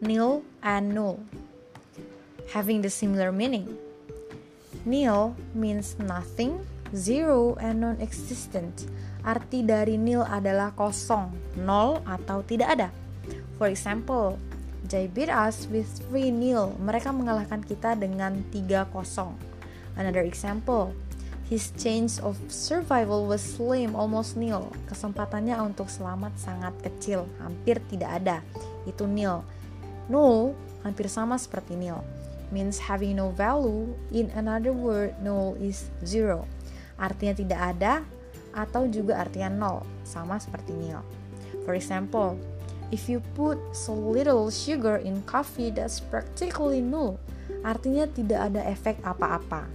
nil and null, having the similar meaning. Nil means nothing, zero, and non-existent. Arti dari nil adalah kosong, nol atau tidak ada. For example, They beat us with 3 nil. Mereka mengalahkan kita dengan 3-0. Another example, his chance of survival was slim, almost nil. Kesempatannya untuk selamat sangat kecil, hampir tidak ada. Itu nil. Null hampir sama seperti nil. Means having no value. In another word, null is zero. Artinya tidak ada atau juga artinya nol, sama seperti nil. For example, If you put so little sugar in coffee, that's practically null. Artinya tidak ada efek apa-apa.